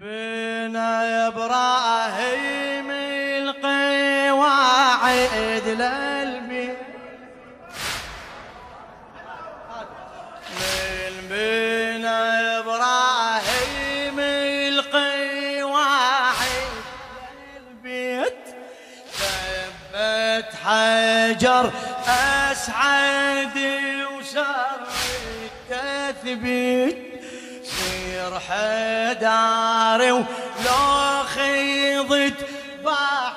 بنا إبراهيم القواعد للبيت من بنا إبراهيم القواعد للبيت. ثبت حجر أسعد وسر التثبيت سير حداري ولو خيضت بحر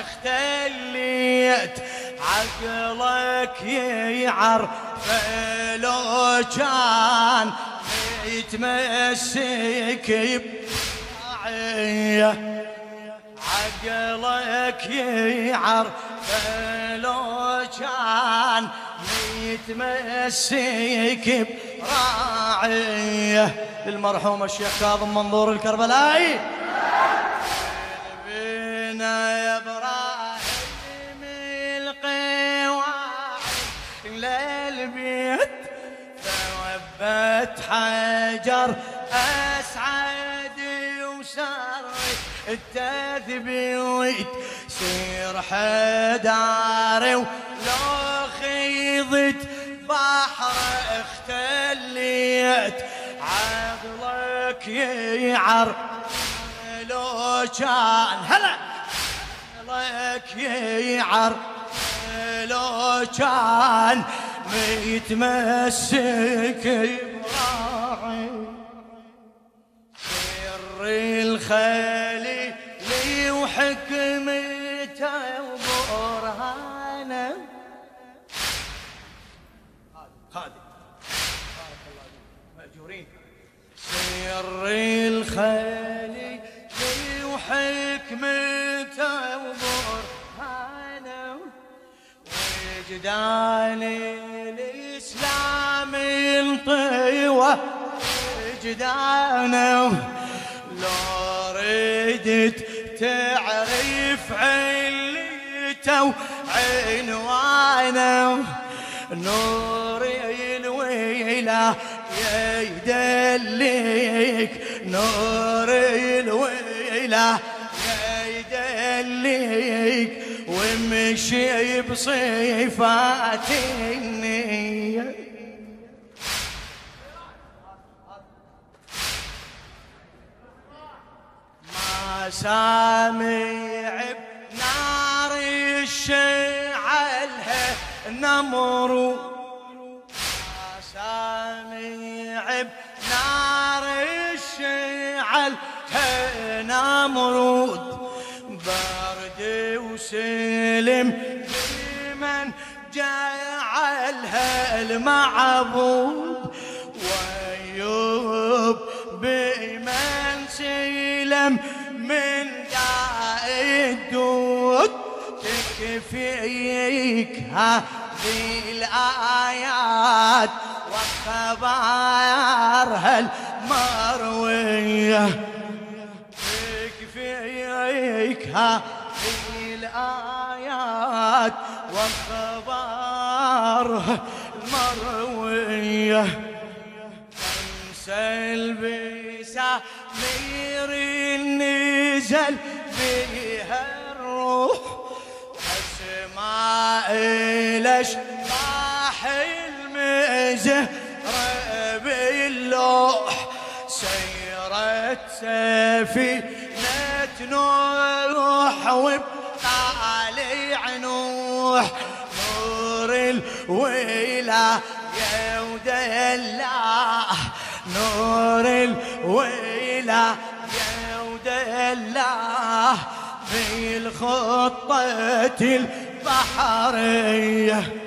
اختليت عقلك يعر لو كان يتمسك بضاعيه عقلك يعر لو كان يتمسك براعيه للمرحوم الشيخ كاظم منظور الكربلائي. بنا يا إبراهيم القواعد للبيت ثوبت حجر أسعد وسر التثبيت سير حداري ولو خيضت بحر اختليت عقلك يعر. لو كان هلا. عقلك يعر. لو كان متمسك براعي سر الخليل وحكمته سر الخليل وحكمته وبرهانه وجدان الإسلام انطوى وجدانه لو ردت تعرف علته وعنوانه نور الويلة يدلك نور الويلة يدلك ومشي بصفات النية. ما سامع بنار الشعلها نمرو وسلم لمن جعلها المعبود ويوب بمن سلم من داء الدود تكفيك هذه الآيات وخبرها المروية تكفيك هذه الآيات وخبرها المروية سلبسة مير النزل بها الروح. أسماء الأشباح المزهرة باللوح سيرت سفينة نوح وبطالع نوح نور الولاية ودلاه نور الولاية ودلاه في الخطة البحرية.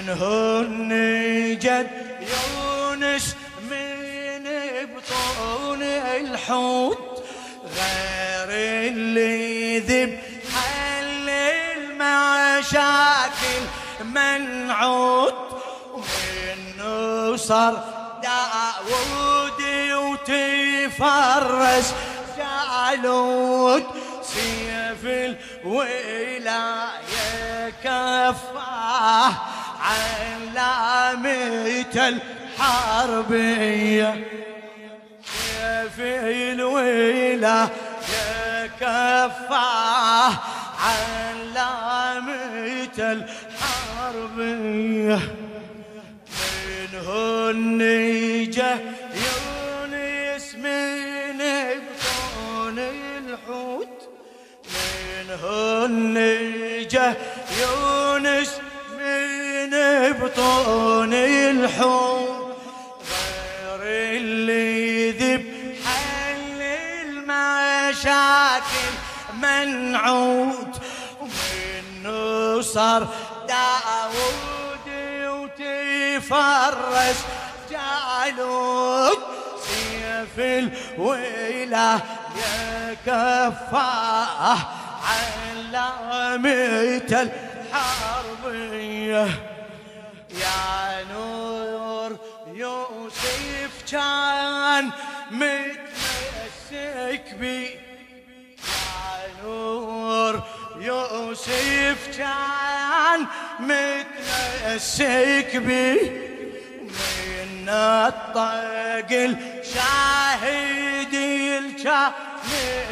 منهن جد يونس من بطون الحوت غير اللي ذب حل المشاكل منعود ومنه صار داود وتفرس جالوت سيف الولاية كفاه. علامة الحربية. سيف الولاية كفاه علامة الحربية. منهن جه يونس من بطون الحوت. منهن جه يونس من بطون الحوت غير اللي ذب حل المشاكل. منعود ومنه صار داود وتفرس. جالوت سيف الويلة يا كفاه علامة الحربية. يا نور يوسف كان متمسك بي. يا نور يوسف كان متمسك بي. من الطق الشاهد الكان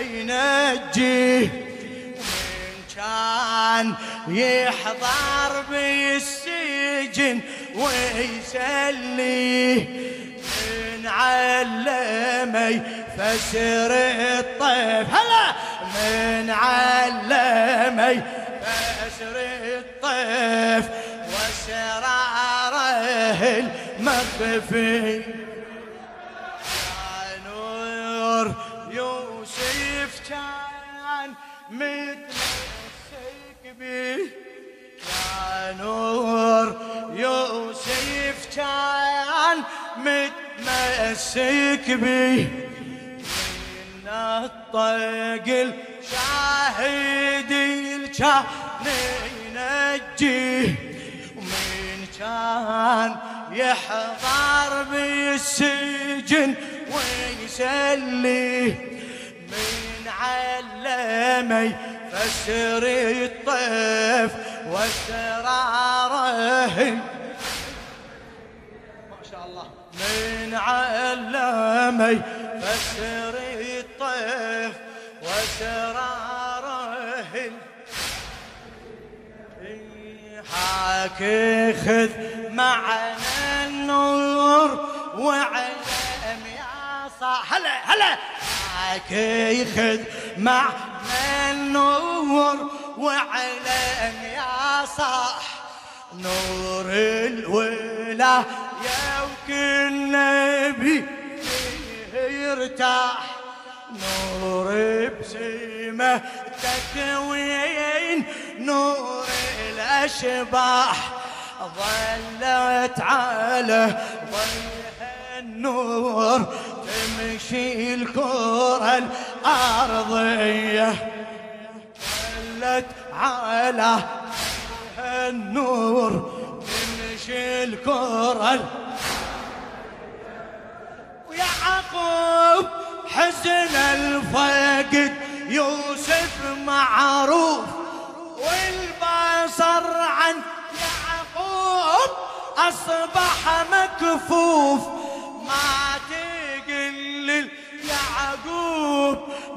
ينجيه كان يحضر بالسجن ويسليه من علمي فسر الطيف. هلا! من علمي فسر الطيف وسراره المخفي نور يوسف كان متمسك يا نور يوسف كان متمسك به من الطق الشاهد الكان ينجيه ومن كان يحضر بالسجن ويسليه علمي فسر الطيف واسراره ما شاء الله. من علمي فسر الطيف واسراره حاكي خذ معنا النور وعلم يا صاح. هلا هلا. حاكي خذ معنا النور وعلم يا صاح. نور الولاية وكل نبي يرتاح. نور بسمة تكوين نور الأشباح. ظلت على ضيها النور تمشي الكرة الأرضية ظلت على النور تمشي الكرة ويعقوب حزن الفقد يوسف معروف والبصر عن يعقوب أصبح مكفوف.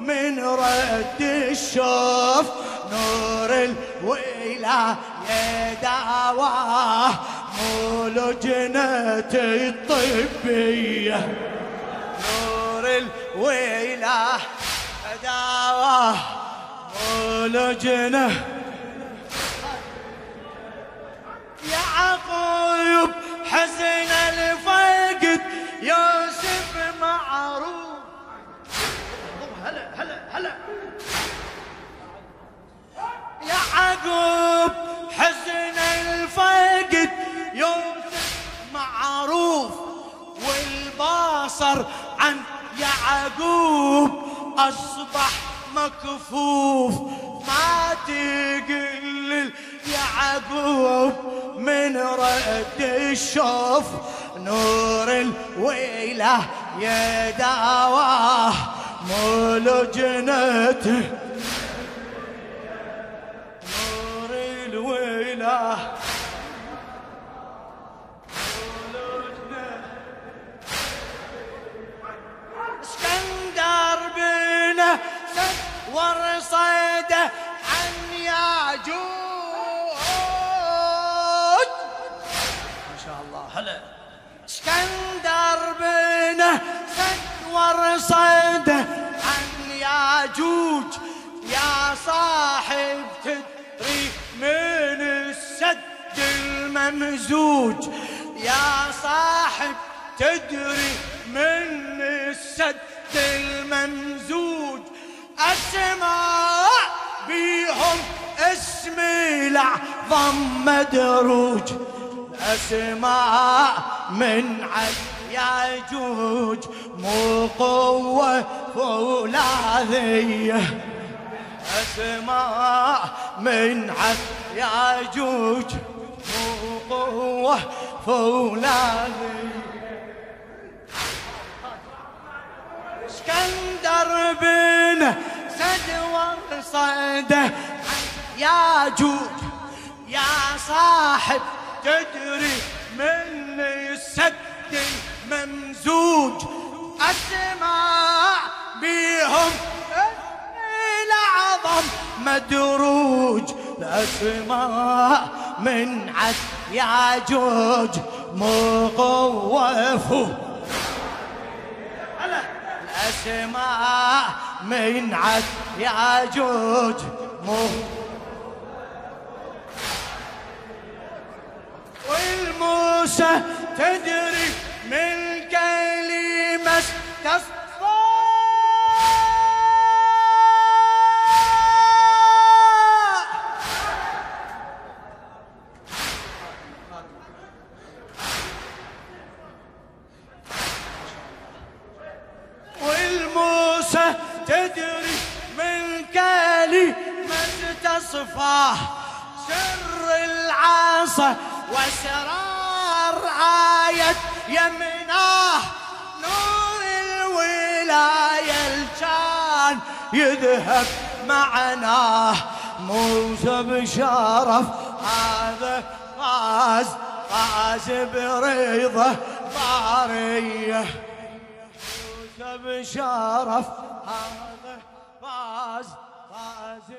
من رد الشوف نور الويلة دعواه مو لجنة الطبية. نور الويلة دعواه مو لجنة يعقوب حزن الفقد يوسف يعقوب حزن الفقد يوسف معروف والبصر عن يعقوب أصبح مكفوف. ما تقل يعقوب من رد الشوف نور الويلة يداواه مول جنته ورصيده عن ياجوج يا صاحب تدري من السد الممزوج. يا صاحب تدري من السد الممزوج. أسمع بيهم اسم الأعظم مدروج. أسمع من عد ياجوج مو قوة فولاذية أسمع من عد ياجوج مو قوة فولاذية إسكندر بن سد صيده يا جود يا صاحب تدري من السد الممزوج اسمع بيهم العظم مدروج. اسمع من عد يا جوج مو قوة الأسماء من عد ياجوج مو والموسى تدري من كلمة تصفى والموسى تدري من كلمة تصفى سر العصا واسرار آية يمناه نور الولاية كان يذهب معناه موسى بشرف هذا غاز غاز بريضة طارية موسى بشرف هذا غاز غاز